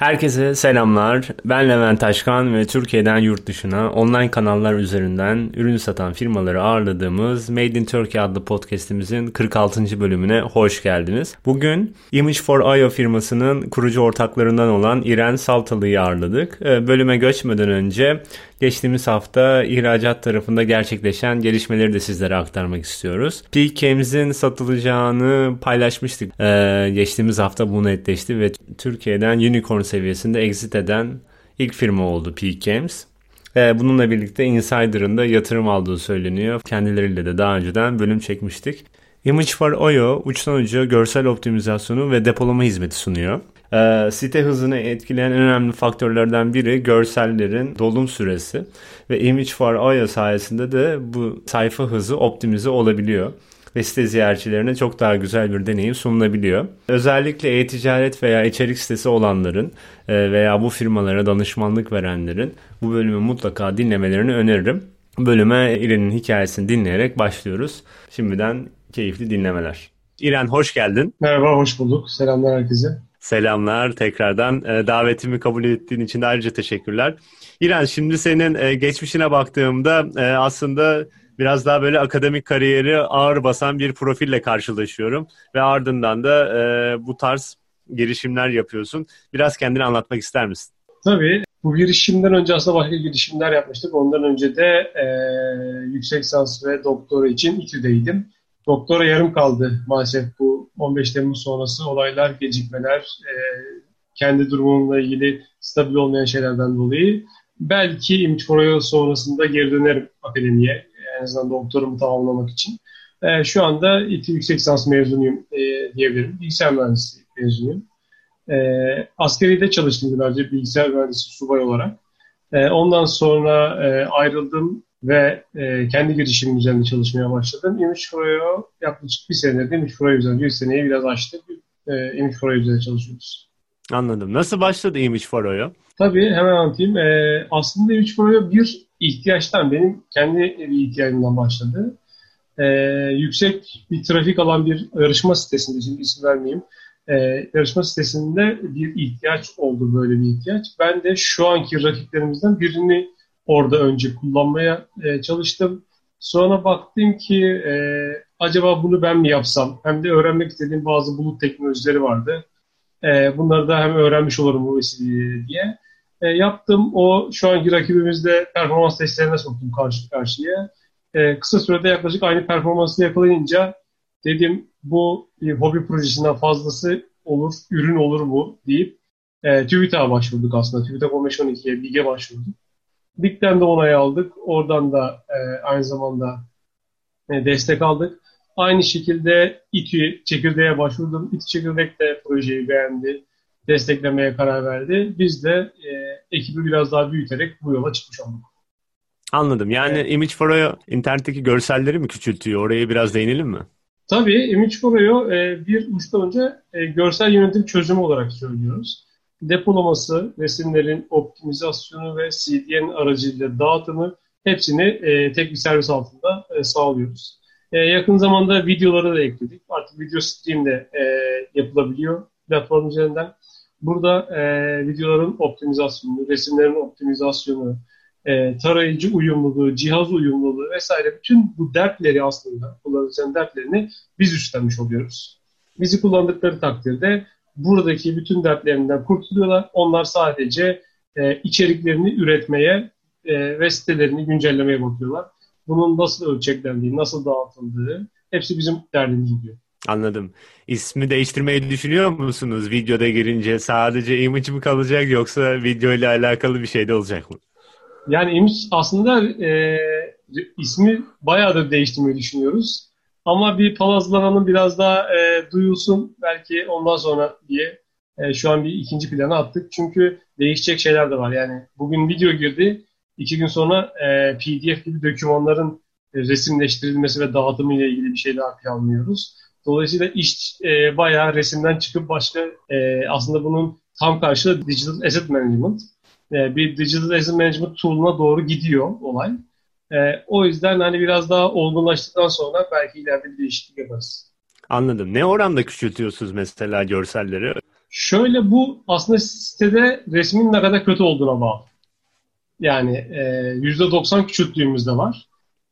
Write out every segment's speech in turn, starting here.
Herkese selamlar. Ben Levent Taşkan ve Türkiye'den yurt dışına online kanallar üzerinden ürün satan firmaları ağırladığımız Made in Turkey adlı podcast'imizin 46. bölümüne hoş geldiniz. Bugün Image for IO firmasının kurucu ortaklarından olan İren Saltalı'yı ağırladık. Ee, bölüme göçmeden önce Geçtiğimiz hafta ihracat tarafında gerçekleşen gelişmeleri de sizlere aktarmak istiyoruz. PKM's'in satılacağını paylaşmıştık. Ee, geçtiğimiz hafta bu netleşti ve Türkiye'den unicorn seviyesinde exit eden ilk firma oldu PKM's. Ee, bununla birlikte Insider'ın da yatırım aldığı söyleniyor. Kendileriyle de daha önceden bölüm çekmiştik. Image for Oyo uçtan uca görsel optimizasyonu ve depolama hizmeti sunuyor. Ee, site hızını etkileyen en önemli faktörlerden biri görsellerin dolum süresi ve Image for Oyo sayesinde de bu sayfa hızı optimize olabiliyor ve site ziyaretçilerine çok daha güzel bir deneyim sunulabiliyor. Özellikle e-ticaret veya içerik sitesi olanların e, veya bu firmalara danışmanlık verenlerin bu bölümü mutlaka dinlemelerini öneririm. Bölüme İren'in hikayesini dinleyerek başlıyoruz. Şimdiden keyifli dinlemeler. İren hoş geldin. Merhaba, hoş bulduk. Selamlar herkese. Selamlar tekrardan. E, davetimi kabul ettiğin için de ayrıca teşekkürler. İren şimdi senin e, geçmişine baktığımda e, aslında biraz daha böyle akademik kariyeri ağır basan bir profille karşılaşıyorum. Ve ardından da bu tarz girişimler yapıyorsun. Biraz kendini anlatmak ister misin? Tabii. Bu girişimden önce aslında başka girişimler yapmıştık. Ondan önce de e, yüksek lisans ve doktora için İTÜ'deydim. Doktora yarım kaldı maalesef bu 15 Temmuz sonrası olaylar, gecikmeler, e, kendi durumumla ilgili stabil olmayan şeylerden dolayı. Belki for sonrasında geri dönerim akademiye. En azından doktorumu tamamlamak için. E, şu anda İTÜ yüksek lisans mezunuyum e, diyebilirim. Bilgisayar mühendisliği mezunuyum. E, de çalıştım yıllarca bilgisayar mühendisi subay olarak. E, ondan sonra e, ayrıldım ve e, kendi girişimim üzerinde çalışmaya başladım. Image Pro'yu yaklaşık bir senedir Image Pro üzerinde bir seneyi biraz açtık. E, Image Pro üzerinde çalışıyoruz. Anladım. Nasıl başladı Image Pro'yu? Tabii hemen anlatayım. E, aslında Image Pro'yu bir ihtiyaçtan, benim kendi bir ihtiyacımdan başladı. E, yüksek bir trafik alan bir yarışma sitesinde, şimdi isim vermeyeyim, e, yarışma sitesinde bir ihtiyaç oldu böyle bir ihtiyaç. Ben de şu anki rakiplerimizden birini orada önce kullanmaya e, çalıştım. Sonra baktım ki e, acaba bunu ben mi yapsam? Hem de öğrenmek istediğim bazı bulut teknolojileri vardı. E, bunları da hem öğrenmiş olurum bu vesileyle diye. E, yaptım. O şu anki rakibimizde performans testlerine soktum karşı karşıya. E, kısa sürede yaklaşık aynı performansı yakalayınca dedim bu bir hobi projesinden fazlası olur, ürün olur bu deyip e, TÜBİTAK'a başvurduk aslında. TÜBİTAK 15-12'ye, BİG'e başvurduk. BİG'den de onay aldık. Oradan da e, aynı zamanda e, destek aldık. Aynı şekilde İTÜ çekirdeğe başvurdum. İTÜ çekirdek de projeyi beğendi. Desteklemeye karar verdi. Biz de e, ekibi biraz daha büyüterek bu yola çıkmış olduk. Anladım. Yani evet. Image Forio internetteki görselleri mi küçültüyor? Oraya biraz değinelim mi? Tabii Image Forio e, bir uçta önce e, görsel yönetim çözümü olarak söylüyoruz depolaması, resimlerin optimizasyonu ve CDN aracıyla dağıtımı hepsini e, tek bir servis altında e, sağlıyoruz. E, yakın zamanda videoları da ekledik. Artık video stream de e, yapılabiliyor platform üzerinden. Burada e, videoların optimizasyonu, resimlerin optimizasyonu, e, tarayıcı uyumluluğu, cihaz uyumluluğu vesaire bütün bu dertleri aslında kullanıcının dertlerini biz üstlenmiş oluyoruz. Bizi kullandıkları takdirde buradaki bütün dertlerinden kurtuluyorlar. Onlar sadece e, içeriklerini üretmeye e, ve sitelerini güncellemeye bakıyorlar. Bunun nasıl ölçeklendiği, nasıl dağıtıldığı hepsi bizim derdimiz diyor. Anladım. İsmi değiştirmeyi düşünüyor musunuz? Videoda girince sadece image mi kalacak yoksa video ile alakalı bir şey de olacak mı? Yani image aslında e, ismi bayağı da değiştirmeyi düşünüyoruz. Ama bir palazlananın biraz daha e, duyulsun belki ondan sonra diye e, şu an bir ikinci plana attık. Çünkü değişecek şeyler de var. Yani bugün video girdi. iki gün sonra e, PDF gibi dokümanların e, resimleştirilmesi ve dağıtımı ile ilgili bir şey daha planlıyoruz. Dolayısıyla iş e, bayağı resimden çıkıp başka e, aslında bunun tam karşılığı Digital Asset Management. E, bir Digital Asset Management tool'una doğru gidiyor olay. E, o yüzden hani biraz daha olgunlaştıktan sonra belki ileride bir değişiklik yaparız. Anladım. Ne oranda küçültüyorsunuz mesela görselleri? Şöyle bu aslında sitede resmin ne kadar kötü olduğuna bağlı. Yani e, %90 küçülttüğümüz de var.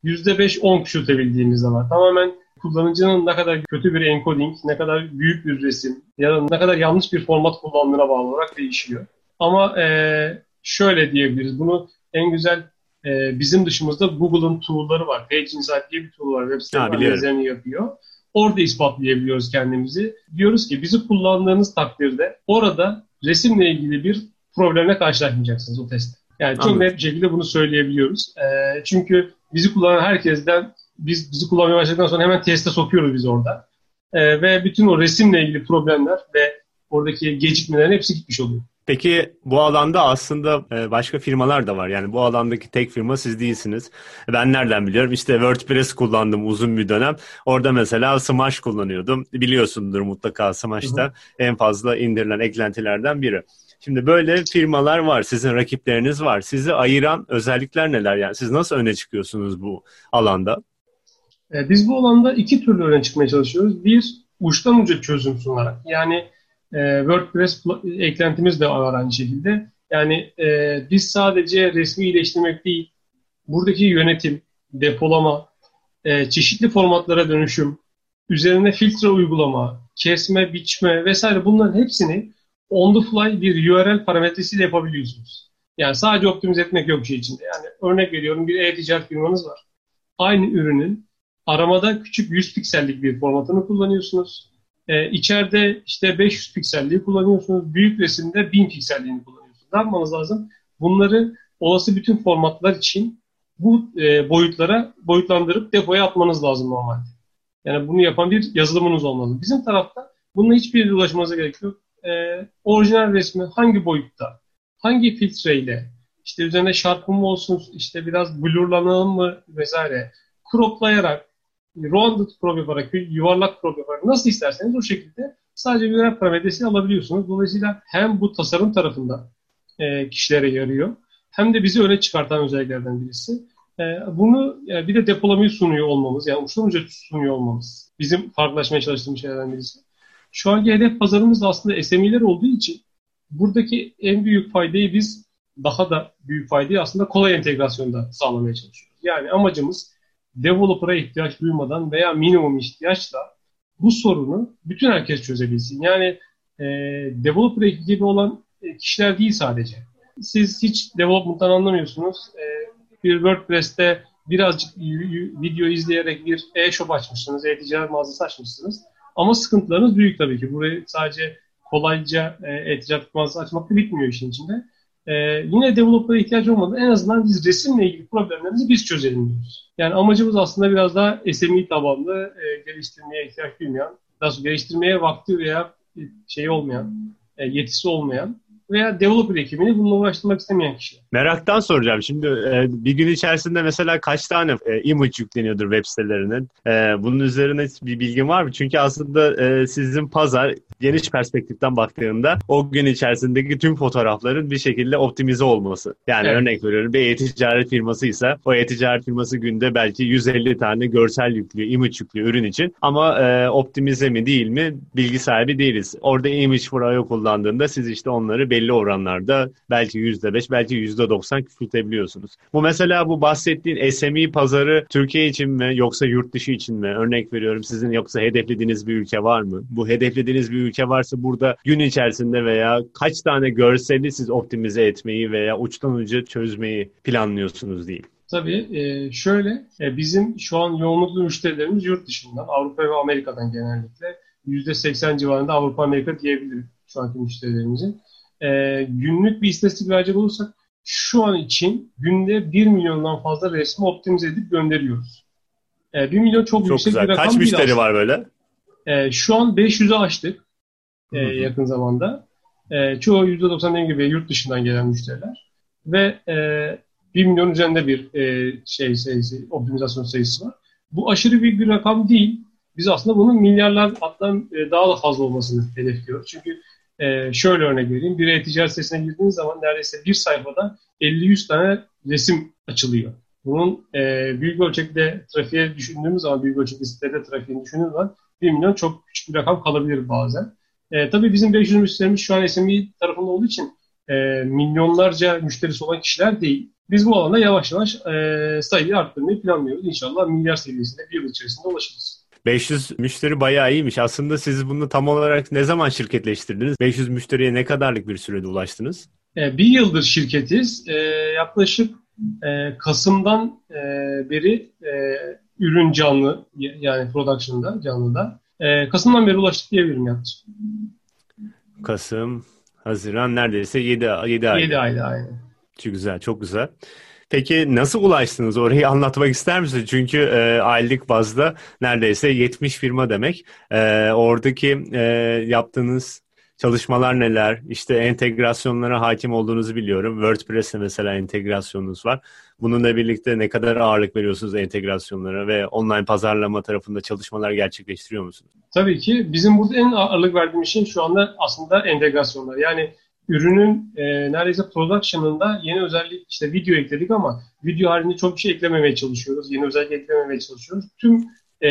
%5-10 küçültebildiğimiz de var. Tamamen kullanıcının ne kadar kötü bir encoding, ne kadar büyük bir resim ya da ne kadar yanlış bir format kullandığına bağlı olarak değişiyor. Ama e, şöyle diyebiliriz. Bunu en güzel e, bizim dışımızda Google'ın tool'ları var. Page Insight diye bir tool var. Web site analizlerini yapıyor. Orada ispatlayabiliyoruz kendimizi. Diyoruz ki bizi kullandığınız takdirde orada resimle ilgili bir problemle karşılaşmayacaksınız o testte. Yani çok Anladım. net bir şekilde bunu söyleyebiliyoruz. E, çünkü bizi kullanan herkesten biz bizi kullanmaya başladıktan sonra hemen teste sokuyoruz biz orada. E, ve bütün o resimle ilgili problemler ve oradaki gecikmelerin hepsi gitmiş oluyor. Peki bu alanda aslında e, başka firmalar da var. Yani bu alandaki tek firma siz değilsiniz. Ben nereden biliyorum? İşte WordPress kullandım uzun bir dönem. Orada mesela Smash kullanıyordum. Biliyorsundur mutlaka Smash'ta en fazla indirilen eklentilerden biri. Şimdi böyle firmalar var, sizin rakipleriniz var. Sizi ayıran özellikler neler? Yani siz nasıl öne çıkıyorsunuz bu alanda? E, biz bu alanda iki türlü öne çıkmaya çalışıyoruz. Bir, uçtan uca çözüm sunarak. Yani e, WordPress eklentimiz de var aynı şekilde. Yani e, biz sadece resmi iyileştirmek değil, buradaki yönetim, depolama, e, çeşitli formatlara dönüşüm, üzerine filtre uygulama, kesme, biçme vesaire bunların hepsini on the fly bir URL parametresiyle yapabiliyorsunuz. Yani sadece optimize etmek yok şey içinde. Yani örnek veriyorum bir e-ticaret firmanız var. Aynı ürünün aramada küçük 100 piksellik bir formatını kullanıyorsunuz. Ee, içeride işte 500 pikselliği kullanıyorsunuz. Büyük resimde 1000 pikselliğini kullanıyorsunuz. Ne yapmanız lazım? Bunları olası bütün formatlar için bu e, boyutlara boyutlandırıp depoya atmanız lazım normalde. Yani bunu yapan bir yazılımınız olmalı. Bizim tarafta bununla hiçbir ulaşmanıza gerek yok e, orijinal resmi hangi boyutta, hangi filtreyle, işte üzerine şarkı mı olsun, işte biraz blurlanalım mı vesaire, croplayarak, rounded crop yaparak, yuvarlak crop yaparak nasıl isterseniz o şekilde sadece bir parametresini alabiliyorsunuz. Dolayısıyla hem bu tasarım tarafında e, kişilere yarıyor hem de bizi öne çıkartan özelliklerden birisi. E, bunu e, bir de depolamayı sunuyor olmamız, yani uçtan uca sunuyor olmamız bizim farklılaşmaya çalıştığımız şeylerden birisi. Şu anki hedef pazarımız da aslında SME'ler olduğu için buradaki en büyük faydayı biz daha da büyük faydayı aslında kolay entegrasyonda sağlamaya çalışıyoruz. Yani amacımız developer'a ihtiyaç duymadan veya minimum ihtiyaçla bu sorunu bütün herkes çözebilsin. Yani e, developer ekibi olan e, kişiler değil sadece. Siz hiç development'tan anlamıyorsunuz. E, bir WordPress'te birazcık video izleyerek bir e-shop açmışsınız, e-ticaret mağazası açmışsınız. Ama sıkıntılarınız büyük tabii ki. Burayı sadece kolayca e, e-ticaret mağazası açmakla bitmiyor işin içinde. E, yine developer'a ihtiyaç olmadan en azından biz resimle ilgili problemlerimizi biz çözelim diyoruz. Yani amacımız aslında biraz daha SME tabanlı e, geliştirmeye ihtiyaç duymayan, nasıl geliştirmeye vakti veya şey olmayan, e, yetisi olmayan veya developer ekibini bununla uğraştırmak istemeyen kişiler. Meraktan soracağım. Şimdi e, bir gün içerisinde mesela kaç tane e, image yükleniyordur web sitelerinin? E, bunun üzerine bir bilgin var mı? Çünkü aslında e, sizin pazar geniş perspektiften baktığında o gün içerisindeki tüm fotoğrafların bir şekilde optimize olması. Yani evet. örnek veriyorum bir e-ticaret firmasıysa o e-ticaret firması günde belki 150 tane görsel yüklüyor, image yüklüyor ürün için. Ama e, optimize mi değil mi bilgi sahibi değiliz. Orada image for kullandığında siz işte onları belli oranlarda belki %5 belki %90 küçültebiliyorsunuz. Bu mesela bu bahsettiğin SME pazarı Türkiye için mi yoksa yurt dışı için mi? Örnek veriyorum sizin yoksa hedeflediğiniz bir ülke var mı? Bu hedeflediğiniz bir ülke varsa burada gün içerisinde veya kaç tane görseli siz optimize etmeyi veya uçtan uca çözmeyi planlıyorsunuz değil. Tabii e, şöyle e, bizim şu an yoğunluklu müşterilerimiz yurt dışından Avrupa ve Amerika'dan genellikle %80 civarında Avrupa Amerika diyebilirim şu anki müşterilerimizin e, günlük bir istatistik verecek olursak şu an için günde 1 milyondan fazla resmi optimize edip gönderiyoruz. E, 1 milyon çok, çok yüksek güzel. bir rakam Kaç müşteri var böyle? E, şu an 500'ü aştık e, yakın zamanda. E, çoğu %90 dediğim gibi yurt dışından gelen müşteriler. Ve e, 1 milyon üzerinde bir e, şey sayısı, optimizasyon sayısı var. Bu aşırı büyük bir rakam değil. Biz aslında bunun milyarlar hatta e, daha da fazla olmasını hedefliyoruz. Çünkü e, şöyle örnek vereyim. Bir e-ticaret sitesine girdiğiniz zaman neredeyse bir sayfada 50-100 tane resim açılıyor. Bunun e, büyük ölçekte trafiğe düşündüğümüz zaman, büyük ölçekte sitede trafiğini düşündüğümüz zaman 1 milyon çok küçük bir rakam kalabilir bazen. E, tabii bizim 500 müşterimiz şu an SME tarafında olduğu için e, milyonlarca müşterisi olan kişiler değil. Biz bu alanda yavaş yavaş e, sayıyı arttırmayı planlıyoruz. İnşallah milyar seviyesine bir yıl içerisinde ulaşırız. 500 müşteri bayağı iyiymiş. Aslında siz bunu tam olarak ne zaman şirketleştirdiniz? 500 müşteriye ne kadarlık bir sürede ulaştınız? E, bir yıldır şirketiz. E, yaklaşık e, Kasım'dan beri ürün canlı yani production'da canlıda. Kasım'dan beri ulaştık diyebilirim yaklaşık. Kasım, Haziran neredeyse 7, 7 ay. 7 ayda aynen. Çok güzel, çok güzel. Peki nasıl ulaştınız? Orayı anlatmak ister misiniz? Çünkü e, aylık bazda neredeyse 70 firma demek. E, oradaki e, yaptığınız çalışmalar neler? İşte entegrasyonlara hakim olduğunuzu biliyorum. WordPress'e mesela entegrasyonunuz var. Bununla birlikte ne kadar ağırlık veriyorsunuz entegrasyonlara ve online pazarlama tarafında çalışmalar gerçekleştiriyor musunuz? Tabii ki. Bizim burada en ağırlık verdiğimiz şey şu anda aslında entegrasyonlar. Yani ürünün e, neredeyse production'ında yeni özellik işte video ekledik ama video halinde çok bir şey eklememeye çalışıyoruz. Yeni özellik eklememeye çalışıyoruz. Tüm e,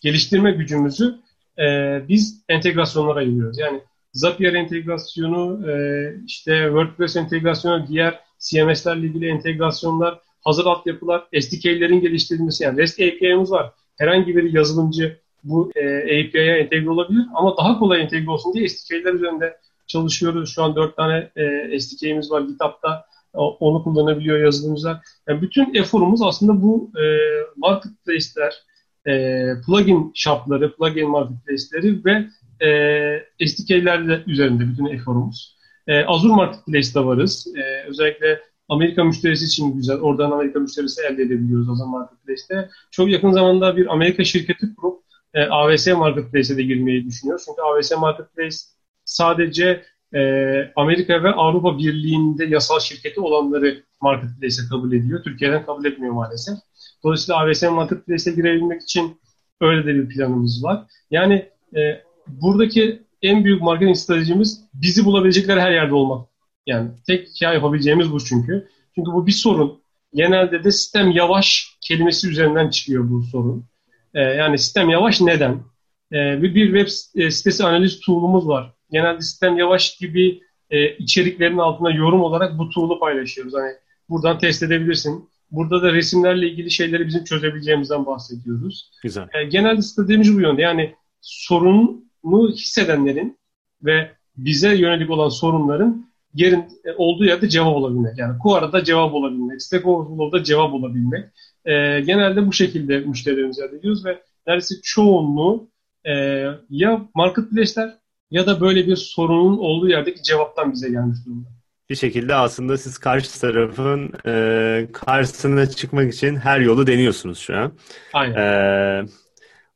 geliştirme gücümüzü e, biz entegrasyonlara ayırıyoruz. Yani Zapier entegrasyonu, e, işte WordPress entegrasyonu, diğer CMS'lerle ilgili entegrasyonlar, hazır altyapılar, SDK'lerin geliştirilmesi yani REST API'miz var. Herhangi bir yazılımcı bu e, API'ye entegre olabilir ama daha kolay entegre olsun diye SDK'ler üzerinde çalışıyoruz. Şu an dört tane e, SDK'miz var GitHub'da. Onu kullanabiliyor yazılımcılar. Yani bütün eforumuz aslında bu e, marketplace'ler, e, plugin shop'ları, plugin marketplace'leri ve e, SDK'ler üzerinde bütün eforumuz. E, Azure Marketplace'de varız. E, özellikle Amerika müşterisi için güzel. Oradan Amerika müşterisi elde edebiliyoruz Azure Marketplace'te. Çok yakın zamanda bir Amerika şirketi kurup e, AWS Marketplace'e de girmeyi düşünüyor. Çünkü AWS Marketplace sadece e, Amerika ve Avrupa Birliği'nde yasal şirketi olanları Marketplace'e kabul ediyor. Türkiye'den kabul etmiyor maalesef. Dolayısıyla AWS Marketplace'e girebilmek için öyle de bir planımız var. Yani e, buradaki en büyük marketing stratejimiz bizi bulabilecekler her yerde olmak. Yani tek hikaye yapabileceğimiz bu çünkü. Çünkü bu bir sorun. Genelde de sistem yavaş kelimesi üzerinden çıkıyor bu sorun. Ee, yani sistem yavaş neden? Ee, bir, bir web e, sitesi analiz tool'umuz var. Genelde sistem yavaş gibi e, içeriklerin altına yorum olarak bu tool'u paylaşıyoruz. Hani buradan test edebilirsin. Burada da resimlerle ilgili şeyleri bizim çözebileceğimizden bahsediyoruz. Güzel. E, genelde stratejimiz bu yönde. Yani sorun sorunu hissedenlerin ve bize yönelik olan sorunların yerin e, olduğu yerde cevap olabilmek. Yani Kuara'da cevap olabilmek, Stack Overflow'da cevap olabilmek. E, genelde bu şekilde müşterilerimize ediyoruz ve neredeyse çoğunluğu e, ya marketplace'ler ya da böyle bir sorunun olduğu yerdeki cevaptan bize gelmiş durumda. Bir şekilde aslında siz karşı tarafın e, karşısına çıkmak için her yolu deniyorsunuz şu an. Aynen. E,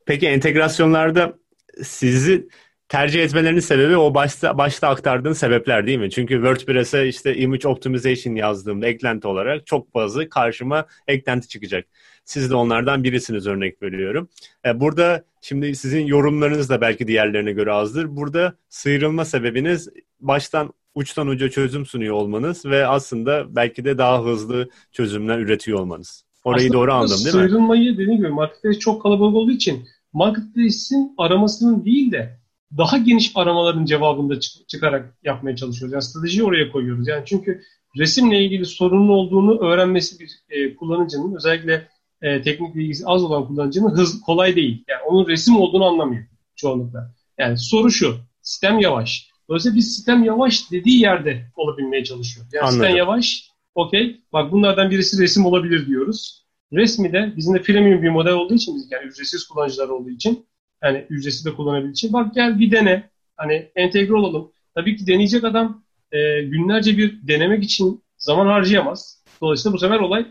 peki entegrasyonlarda sizi tercih etmelerinin sebebi o başta, başta aktardığın sebepler değil mi? Çünkü WordPress'e işte image optimization yazdığımda eklenti olarak çok fazla karşıma eklenti çıkacak. Siz de onlardan birisiniz örnek veriyorum. E, burada şimdi sizin yorumlarınız da belki diğerlerine göre azdır. Burada sıyrılma sebebiniz baştan uçtan uca çözüm sunuyor olmanız ve aslında belki de daha hızlı çözümler üretiyor olmanız. Orayı aslında doğru anladım değil mi? Sıyrılmayı dediğim gibi marketplace çok kalabalık olduğu için marketplace'in aramasının değil de daha geniş aramaların cevabında çık- çıkarak yapmaya çalışıyoruz. Yani stratejiyi oraya koyuyoruz. Yani çünkü resimle ilgili sorunun olduğunu öğrenmesi bir e, kullanıcının özellikle e, teknik bilgisi az olan kullanıcının hız kolay değil. Yani onun resim olduğunu anlamıyor çoğunlukla. Yani soru şu. Sistem yavaş. Dolayısıyla biz sistem yavaş dediği yerde olabilmeye çalışıyoruz. Yani Anladım. sistem yavaş, okey. Bak bunlardan birisi resim olabilir diyoruz. Resmi de bizim de premium bir model olduğu için yani ücretsiz kullanıcılar olduğu için yani ücretsiz de kullanabildiği için bak gel bir dene. Hani entegre olalım. Tabii ki deneyecek adam e, günlerce bir denemek için zaman harcayamaz. Dolayısıyla bu sefer olay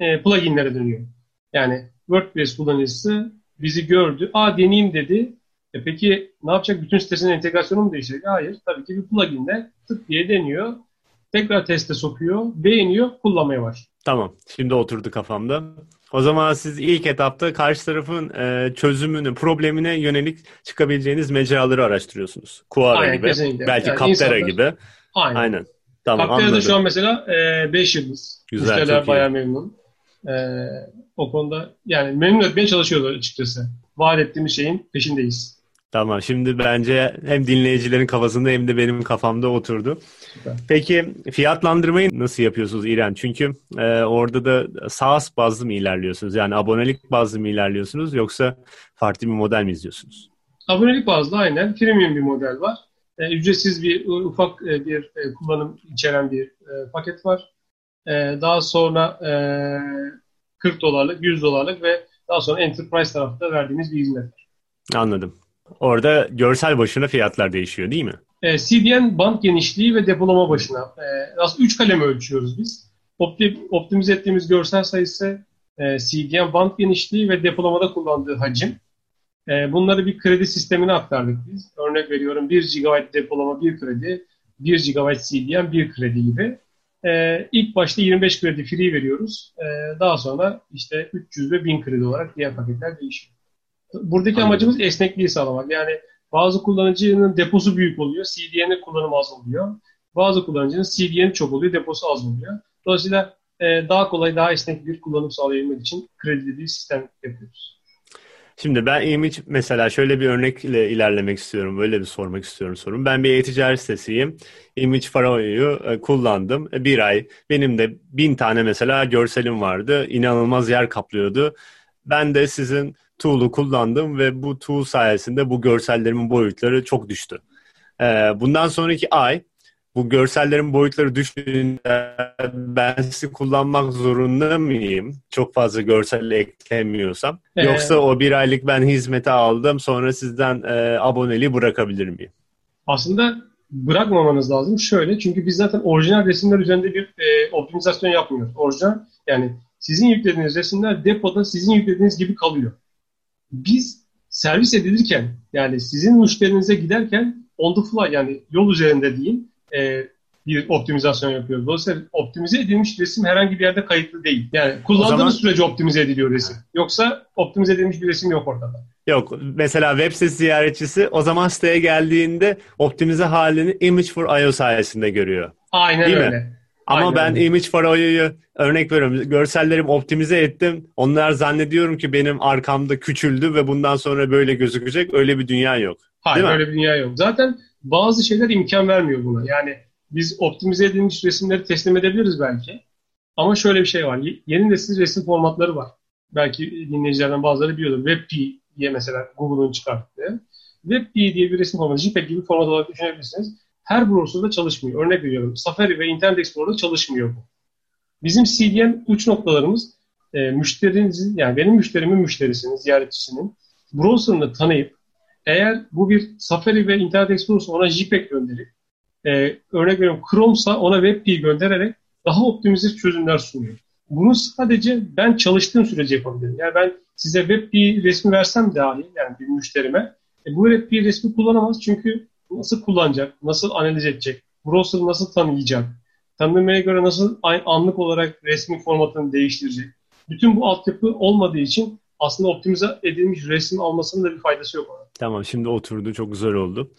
e, pluginlere dönüyor. Yani WordPress kullanıcısı bizi gördü. Aa deneyeyim dedi. E peki ne yapacak? Bütün sitesinin entegrasyonu mu değişecek? Hayır. Tabii ki bir pluginle tık diye deniyor. Tekrar teste sokuyor. Beğeniyor. Kullanmaya başlıyor. Tamam. Şimdi oturdu kafamda. O zaman siz ilk etapta karşı tarafın e, çözümünü, problemine yönelik çıkabileceğiniz mecraları araştırıyorsunuz. Quora Aynen, gibi, kesinlikle. belki yani Captera gibi. Aynen. Aynen. Tamam, Captera'da şu an mesela 5 e, yıldız. Güzel, Müşteriler bayağı memnun. E, o konuda yani memnun etmeye çalışıyorlar açıkçası. Vaat ettiğimiz şeyin peşindeyiz. Tamam şimdi bence hem dinleyicilerin kafasında hem de benim kafamda oturdu. Süper. Peki fiyatlandırmayı nasıl yapıyorsunuz İren? Çünkü e, orada da SaaS bazlı mı ilerliyorsunuz? Yani abonelik bazlı mı ilerliyorsunuz yoksa farklı bir model mi izliyorsunuz? Abonelik bazlı aynen. Premium bir model var. E, ücretsiz bir ufak e, bir e, kullanım içeren bir e, paket var. E, daha sonra e, 40 dolarlık, 100 dolarlık ve daha sonra Enterprise tarafta verdiğimiz bir hizmet var. Anladım. Orada görsel başına fiyatlar değişiyor değil mi? E, CDN band genişliği ve depolama başına. E, aslında 3 kaleme ölçüyoruz biz. Opti, optimize ettiğimiz görsel sayısı e, CDN band genişliği ve depolamada kullandığı hacim. E, bunları bir kredi sistemine aktardık biz. Örnek veriyorum 1 GB depolama 1 kredi, 1 GB CDN 1 kredi gibi. E, ilk başta 25 kredi free veriyoruz. E, daha sonra işte 300 ve 1000 kredi olarak diğer paketler değişiyor. Buradaki Anladım. amacımız esnekliği sağlamak. Yani bazı kullanıcının deposu büyük oluyor, CDN'e kullanım az oluyor. Bazı kullanıcının CDN'i çok oluyor, deposu az oluyor. Dolayısıyla e, daha kolay, daha esnek bir kullanım sağlayabilmek için kredili bir sistem yapıyoruz. Şimdi ben image mesela şöyle bir örnekle ilerlemek istiyorum. Böyle bir sormak istiyorum sorun. Ben bir e-ticaret sitesiyim. Image Farao'yu e, kullandım. E, bir ay. Benim de bin tane mesela görselim vardı. İnanılmaz yer kaplıyordu. Ben de sizin tool'u kullandım ve bu tool sayesinde bu görsellerimin boyutları çok düştü. Ee, bundan sonraki ay bu görsellerin boyutları düştüğünde ben sizi kullanmak zorunda mıyım? Çok fazla görsel eklemiyorsam. Ee, Yoksa o bir aylık ben hizmete aldım sonra sizden e, aboneliği bırakabilir miyim? Aslında bırakmamanız lazım. Şöyle çünkü biz zaten orijinal resimler üzerinde bir e, optimizasyon yapmıyoruz. Orijinal yani sizin yüklediğiniz resimler depoda sizin yüklediğiniz gibi kalıyor biz servis edilirken yani sizin müşterinize giderken on the fly yani yol üzerinde değil e, bir optimizasyon yapıyoruz. Dolayısıyla optimize edilmiş resim herhangi bir yerde kayıtlı değil. Yani kullandığınız zaman... sürece optimize ediliyor resim. Yoksa optimize edilmiş bir resim yok ortada. Yok. Mesela web sitesi ziyaretçisi o zaman siteye geldiğinde optimize halini Image for IO sayesinde görüyor. Aynen Değil öyle. Mi? Ama Aynen. ben Image for Oyo'yu örnek veriyorum. Görsellerimi optimize ettim. Onlar zannediyorum ki benim arkamda küçüldü ve bundan sonra böyle gözükecek. Öyle bir dünya yok. Hayır öyle bir dünya yok. Zaten bazı şeyler imkan vermiyor buna. Yani biz optimize edilmiş resimleri teslim edebiliriz belki. Ama şöyle bir şey var. Yeni nesil resim formatları var. Belki dinleyicilerden bazıları biliyordur. WebP diye mesela Google'un çıkarttığı. WebP diye bir resim formatı, JPEG gibi format olarak düşünebilirsiniz her browser'da çalışmıyor. Örnek veriyorum. Safari ve Internet Explorer'da çalışmıyor bu. Bizim CDN uç noktalarımız e, müşterinizin, yani benim müşterimin müşterisinin, ziyaretçisinin browser'ını tanıyıp eğer bu bir Safari ve Internet Explorer'sa ona JPEG gönderip e, örnek veriyorum Chrome'sa ona WebP göndererek daha optimize çözümler sunuyor. Bunu sadece ben çalıştığım sürece yapabilirim. Yani ben size WebP resmi versem dahi yani bir müşterime e, bu WebP resmi kullanamaz çünkü nasıl kullanacak, nasıl analiz edecek, browser nasıl tanıyacak, tanımlamaya göre nasıl anlık olarak resmi formatını değiştirecek. Bütün bu altyapı olmadığı için aslında optimize edilmiş resim almasının da bir faydası yok ona. Tamam şimdi oturdu çok güzel oldu.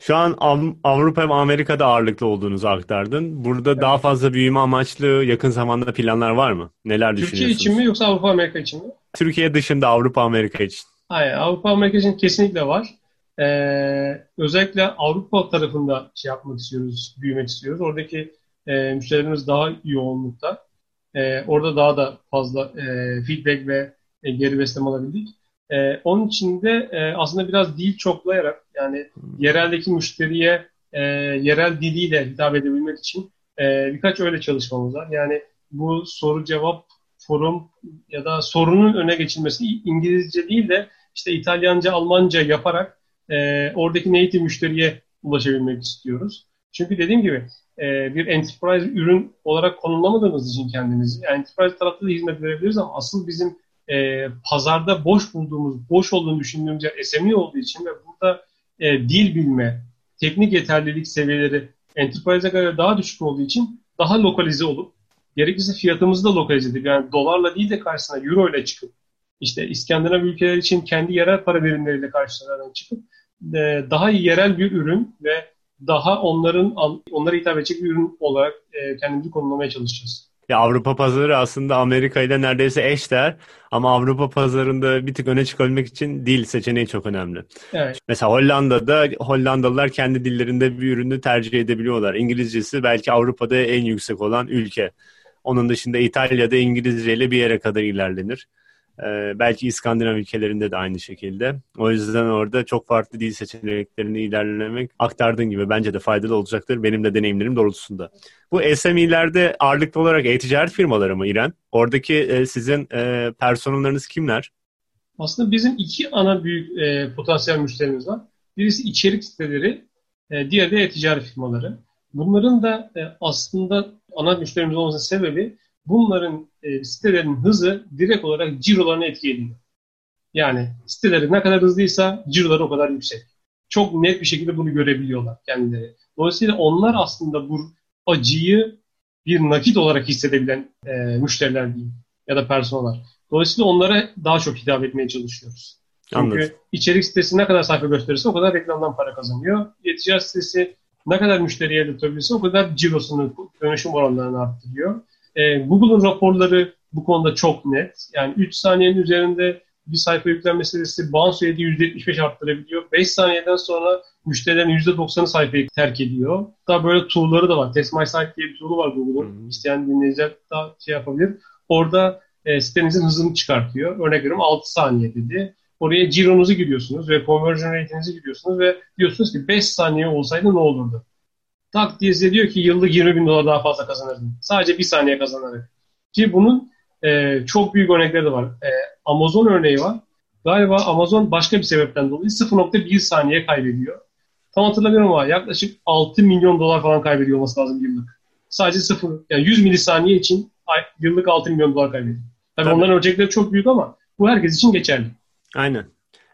Şu an Avrupa ve Amerika'da ağırlıklı olduğunuzu aktardın. Burada evet. daha fazla büyüme amaçlı yakın zamanda planlar var mı? Neler Türkiye düşünüyorsunuz? Türkiye için mi yoksa Avrupa Amerika için mi? Türkiye dışında Avrupa Amerika için. Hayır Avrupa Amerika için kesinlikle var. Ee, özellikle Avrupa tarafında şey yapmak istiyoruz, büyümek istiyoruz. Oradaki e, müşterilerimiz daha yoğunlukta. E, orada daha da fazla e, feedback ve e, geri besleme alabildik. E, onun için de e, aslında biraz dil çoklayarak yani yereldeki müşteriye e, yerel diliyle hitap edebilmek için e, birkaç öyle çalışmamız var. Yani bu soru cevap forum ya da sorunun öne geçilmesi İngilizce değil de işte İtalyanca, Almanca yaparak e, oradaki native müşteriye ulaşabilmek istiyoruz. Çünkü dediğim gibi e, bir enterprise ürün olarak konumlamadığımız için kendimizi, yani enterprise tarafta da hizmet verebiliriz ama asıl bizim e, pazarda boş bulduğumuz, boş olduğunu düşündüğümüz yer SME olduğu için ve burada e, dil bilme, teknik yeterlilik seviyeleri enterprise'e göre daha düşük olduğu için daha lokalize olup gerekirse fiyatımızı da lokalize edip yani dolarla değil de karşısına euro ile çıkıp işte İskandinav ülkeler için kendi yerel para birimleriyle karşılarına çıkıp e, daha yerel bir ürün ve daha onların onlara hitap edecek bir ürün olarak e, kendimizi konumlamaya çalışacağız. Ya Avrupa pazarı aslında Amerika ile neredeyse eşdeğer ama Avrupa pazarında bir tık öne çıkabilmek için dil seçeneği çok önemli. Evet. Mesela Hollanda'da Hollandalılar kendi dillerinde bir ürünü tercih edebiliyorlar. İngilizcesi belki Avrupa'da en yüksek olan ülke. Onun dışında İtalya'da İngilizce ile bir yere kadar ilerlenir. Ee, belki İskandinav ülkelerinde de aynı şekilde. O yüzden orada çok farklı dil seçeneklerini ilerlemek aktardığın gibi bence de faydalı olacaktır. Benim de deneyimlerim doğrultusunda. Bu SME'lerde ağırlıklı olarak e-ticaret firmaları mı İren? Oradaki e, sizin e, personelleriniz kimler? Aslında bizim iki ana büyük e, potansiyel müşterimiz var. Birisi içerik siteleri, e, diğeri de e-ticaret firmaları. Bunların da e, aslında ana müşterimiz olmasının sebebi bunların e, sitelerin hızı direkt olarak cirolarını etki ediyor. Yani siteleri ne kadar hızlıysa ciroları o kadar yüksek. Çok net bir şekilde bunu görebiliyorlar kendileri. Dolayısıyla onlar aslında bu acıyı bir nakit olarak hissedebilen e, müşteriler diyeyim ya da personeller. Dolayısıyla onlara daha çok hitap etmeye çalışıyoruz. Çünkü Anladım. içerik sitesi ne kadar sayfa gösterirse o kadar reklamdan para kazanıyor. İletişim sitesi ne kadar müşteriye iletebilirse o kadar cirosunu, dönüşüm oranlarını arttırıyor. E, Google'un raporları bu konuda çok net. Yani 3 saniyenin üzerinde bir sayfa yüklenme süresi bounce rate'i %75 arttırabiliyor. 5 saniyeden sonra müşterilerin %90'ı sayfayı terk ediyor. Daha böyle tool'ları da var. Test My Site diye bir tool'u var Google'un. Hmm. İsteyen dinleyiciler daha şey yapabilir. Orada e, sitenizin hızını çıkartıyor. Örnek veriyorum 6 saniye dedi. Oraya cironuzu giriyorsunuz ve conversion rate'inizi giriyorsunuz ve diyorsunuz ki 5 saniye olsaydı ne olurdu? Tak diye size diyor ki yıllık 20 bin dolar daha fazla kazanırdın. Sadece bir saniye kazanarak. Ki bunun e, çok büyük örnekleri de var. E, Amazon örneği var. Galiba Amazon başka bir sebepten dolayı 0.1 saniye kaybediyor. Tam hatırlamıyorum ama yaklaşık 6 milyon dolar falan kaybediyor olması lazım yıllık. Sadece 0, yani 100 milisaniye için yıllık 6 milyon dolar kaybediyor. Tabii, Tabii. onların ölçekleri çok büyük ama bu herkes için geçerli. Aynen.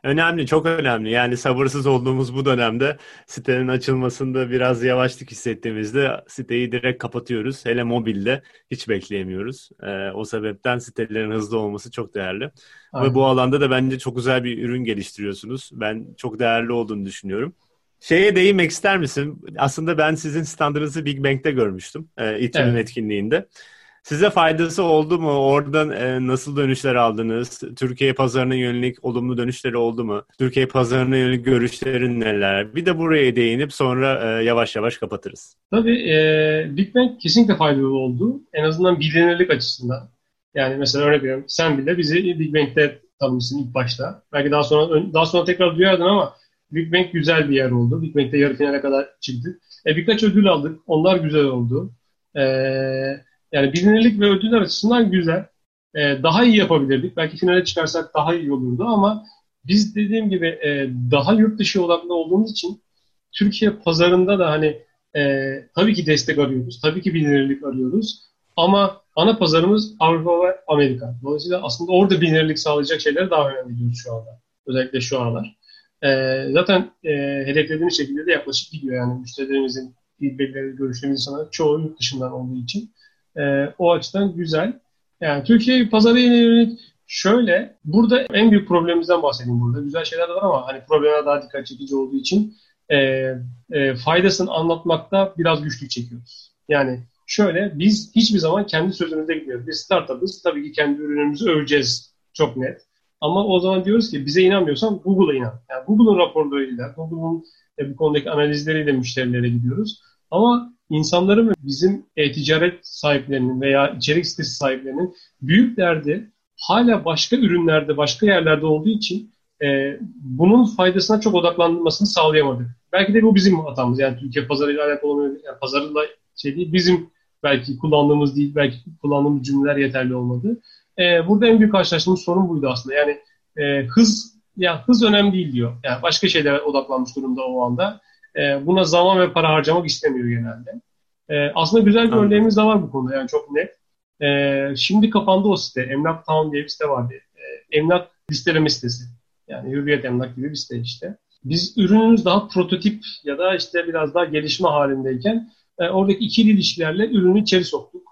Önemli, çok önemli. Yani sabırsız olduğumuz bu dönemde sitenin açılmasında biraz yavaşlık hissettiğimizde siteyi direkt kapatıyoruz. Hele mobilde hiç bekleyemiyoruz. Ee, o sebepten sitelerin hızlı olması çok değerli. Aynen. Ve bu alanda da bence çok güzel bir ürün geliştiriyorsunuz. Ben çok değerli olduğunu düşünüyorum. Şeye değinmek ister misin? Aslında ben sizin standınızı Big Bang'de görmüştüm. E, İTÜ'nün evet. etkinliğinde. Size faydası oldu mu? Oradan e, nasıl dönüşler aldınız? Türkiye pazarına yönelik olumlu dönüşleri oldu mu? Türkiye pazarına yönelik görüşlerin neler? Bir de buraya değinip sonra e, yavaş yavaş kapatırız. Tabii e, Big Bang kesinlikle faydalı oldu. En azından bilinirlik açısından. Yani mesela örnek veriyorum sen bile bizi Big Bang'de tanımışsın ilk başta. Belki daha sonra daha sonra tekrar duyardın ama Big Bang güzel bir yer oldu. Big Bang'de yarı finale kadar çıktık. E, birkaç ödül aldık. Onlar güzel oldu. Eee yani bilinirlik ve ödüller açısından güzel. E, daha iyi yapabilirdik. Belki finale çıkarsak daha iyi olurdu ama biz dediğim gibi e, daha yurt dışı odaklı olduğumuz için Türkiye pazarında da hani e, tabii ki destek arıyoruz. Tabii ki bilinirlik arıyoruz. Ama ana pazarımız Avrupa ve Amerika. Dolayısıyla aslında orada bilinirlik sağlayacak şeylere daha önem veriyoruz şu anda. Özellikle şu aralar. E, zaten e, hedeflediğimiz şekilde de yaklaşık gidiyor. Yani müşterilerimizin feedbackleri, görüşlerimiz sana çoğu yurt dışından olduğu için. E, o açıdan güzel. Yani Türkiye pazarı yönelik şöyle, burada en büyük problemimizden bahsedeyim burada. Güzel şeyler de var ama hani problemler daha dikkat çekici olduğu için e, e, faydasını anlatmakta biraz güçlük çekiyoruz. Yani şöyle, biz hiçbir zaman kendi sözümüzde gitmiyoruz. Biz startup'ız, tabii ki kendi ürünümüzü öveceğiz çok net. Ama o zaman diyoruz ki bize inanmıyorsan Google'a inan. Yani Google'un raporlarıyla, Google'un e, bu konudaki analizleriyle müşterilere gidiyoruz. Ama insanların ve bizim e-ticaret sahiplerinin veya içerik sitesi sahiplerinin büyük derdi hala başka ürünlerde, başka yerlerde olduğu için e, bunun faydasına çok odaklanmasını sağlayamadık. Belki de bu bizim hatamız. Yani Türkiye pazarıyla alakalı olmuyor. Yani pazarıyla şey değil, bizim belki kullandığımız değil, belki kullandığımız cümleler yeterli olmadı. E, burada en büyük karşılaştığımız sorun buydu aslında. Yani e, hız, ya hız önemli değil diyor. Yani başka şeylere odaklanmış durumda o anda. E, buna zaman ve para harcamak istemiyor genelde. E, aslında güzel bir örneğimiz de var bu konuda yani çok net. E, şimdi kapandı o site. Emlak Town diye bir site vardı. E, emlak listeleme sitesi. Yani Hürriyet Emlak gibi bir site işte. Biz ürünümüz daha prototip ya da işte biraz daha gelişme halindeyken e, oradaki ikili ilişkilerle ürünü içeri soktuk.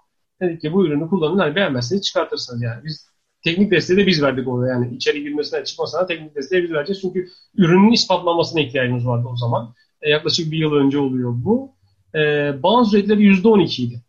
Dedik ki bu ürünü kullanın hani beğenmezseniz çıkartırsınız yani. Biz teknik desteği de biz verdik ona yani içeri girmesine çıkmasına teknik desteği biz vereceğiz. Çünkü ürünün ispatlanmasına ihtiyacımız vardı o zaman. E, yaklaşık bir yıl önce oluyor bu. E, bounce rate'leri %12 idi.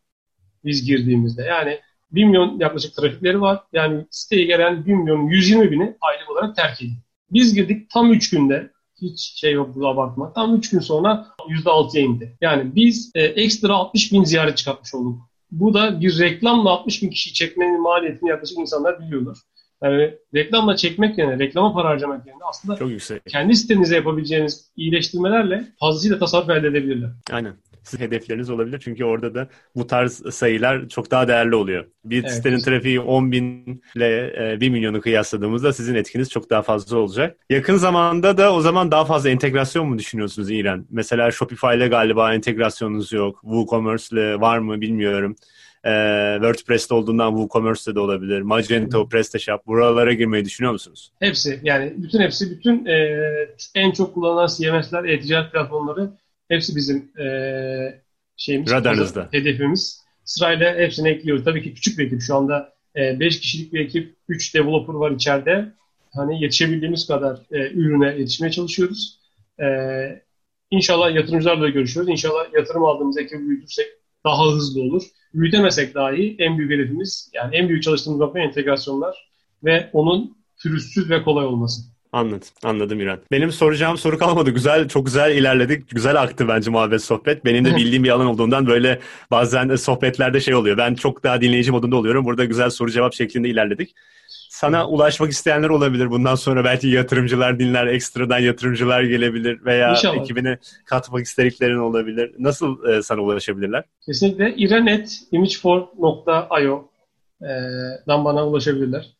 biz girdiğimizde. Yani 1 milyon yaklaşık trafikleri var. Yani siteye gelen 1 milyon 120 bini aylık olarak terk ediyor. Biz girdik tam 3 günde hiç şey yok bu abartma. Tam 3 gün sonra %6'ya indi. Yani biz e, ekstra 60 bin ziyaret çıkartmış olduk. Bu da bir reklamla 60 bin kişi çekmenin maliyetini yaklaşık insanlar biliyorlar. Yani reklamla çekmek yerine, reklama para harcamak yerine aslında Çok yüksek. kendi sitenize yapabileceğiniz iyileştirmelerle fazlasıyla tasarruf elde edebilirler. Aynen sizin hedefleriniz olabilir. Çünkü orada da bu tarz sayılar çok daha değerli oluyor. Bir evet. sitenin trafiği 10 bin ile 1 e, milyonu kıyasladığımızda sizin etkiniz çok daha fazla olacak. Yakın zamanda da o zaman daha fazla entegrasyon mu düşünüyorsunuz İran? Mesela Shopify ile galiba entegrasyonunuz yok. WooCommerce ile var mı bilmiyorum. Ee, WordPress'te olduğundan WooCommerce'de de olabilir. Magento, PrestaShop buralara girmeyi düşünüyor musunuz? Hepsi yani bütün hepsi bütün e, en çok kullanılan CMS'ler, e-ticaret platformları Hepsi bizim e, şeyimiz. Radarınızda. Hedefimiz. Sırayla hepsini ekliyoruz. Tabii ki küçük bir ekip. Şu anda 5 e, kişilik bir ekip. 3 developer var içeride. Hani yetişebildiğimiz kadar e, ürüne yetişmeye çalışıyoruz. E, İnşallah yatırımcılarla da görüşüyoruz. İnşallah yatırım aldığımız ekibi büyütürsek daha hızlı olur. Büyütemesek dahi en büyük hedefimiz yani en büyük çalıştığımız nokta entegrasyonlar ve onun pürüzsüz ve kolay olması. Anladım. Anladım İran. Benim soracağım soru kalmadı. Güzel, çok güzel ilerledik. Güzel aktı bence muhabbet sohbet. Benim de bildiğim bir alan olduğundan böyle bazen sohbetlerde şey oluyor. Ben çok daha dinleyici modunda oluyorum. Burada güzel soru cevap şeklinde ilerledik. Sana ulaşmak isteyenler olabilir. Bundan sonra belki yatırımcılar dinler, ekstradan yatırımcılar gelebilir veya İnşallah. ekibine katmak istediklerin olabilir. Nasıl e, sana ulaşabilirler? Kesinlikle iranet.image4.io'dan bana ulaşabilirler.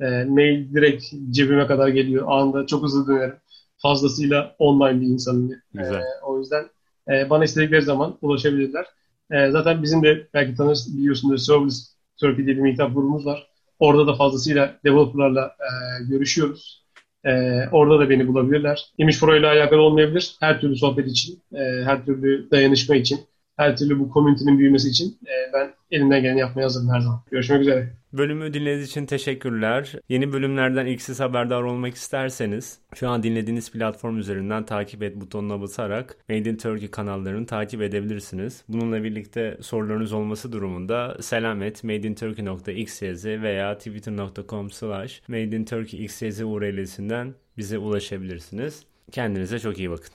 E, mail direkt cebime kadar geliyor. Anında çok hızlı dönerim. Fazlasıyla online bir insanım. Güzel. E, o yüzden e, bana istedikleri zaman ulaşabilirler. E, zaten bizim de belki tanır biliyorsunuz Service Turkey diye bir meetup grubumuz var. Orada da fazlasıyla developerlarla e, görüşüyoruz. E, orada da beni bulabilirler. Image ile alakalı olmayabilir. Her türlü sohbet için, e, her türlü dayanışma için, her türlü bu community'nin büyümesi için e, ben elimden geleni yapmaya hazırım her zaman. Görüşmek üzere. Bölümü dinlediğiniz için teşekkürler. Yeni bölümlerden ilk siz haberdar olmak isterseniz şu an dinlediğiniz platform üzerinden takip et butonuna basarak Made in Turkey kanallarını takip edebilirsiniz. Bununla birlikte sorularınız olması durumunda selamet madeinturkey.xyz veya twitter.com slash madeinturkeyxyz url'sinden bize ulaşabilirsiniz. Kendinize çok iyi bakın.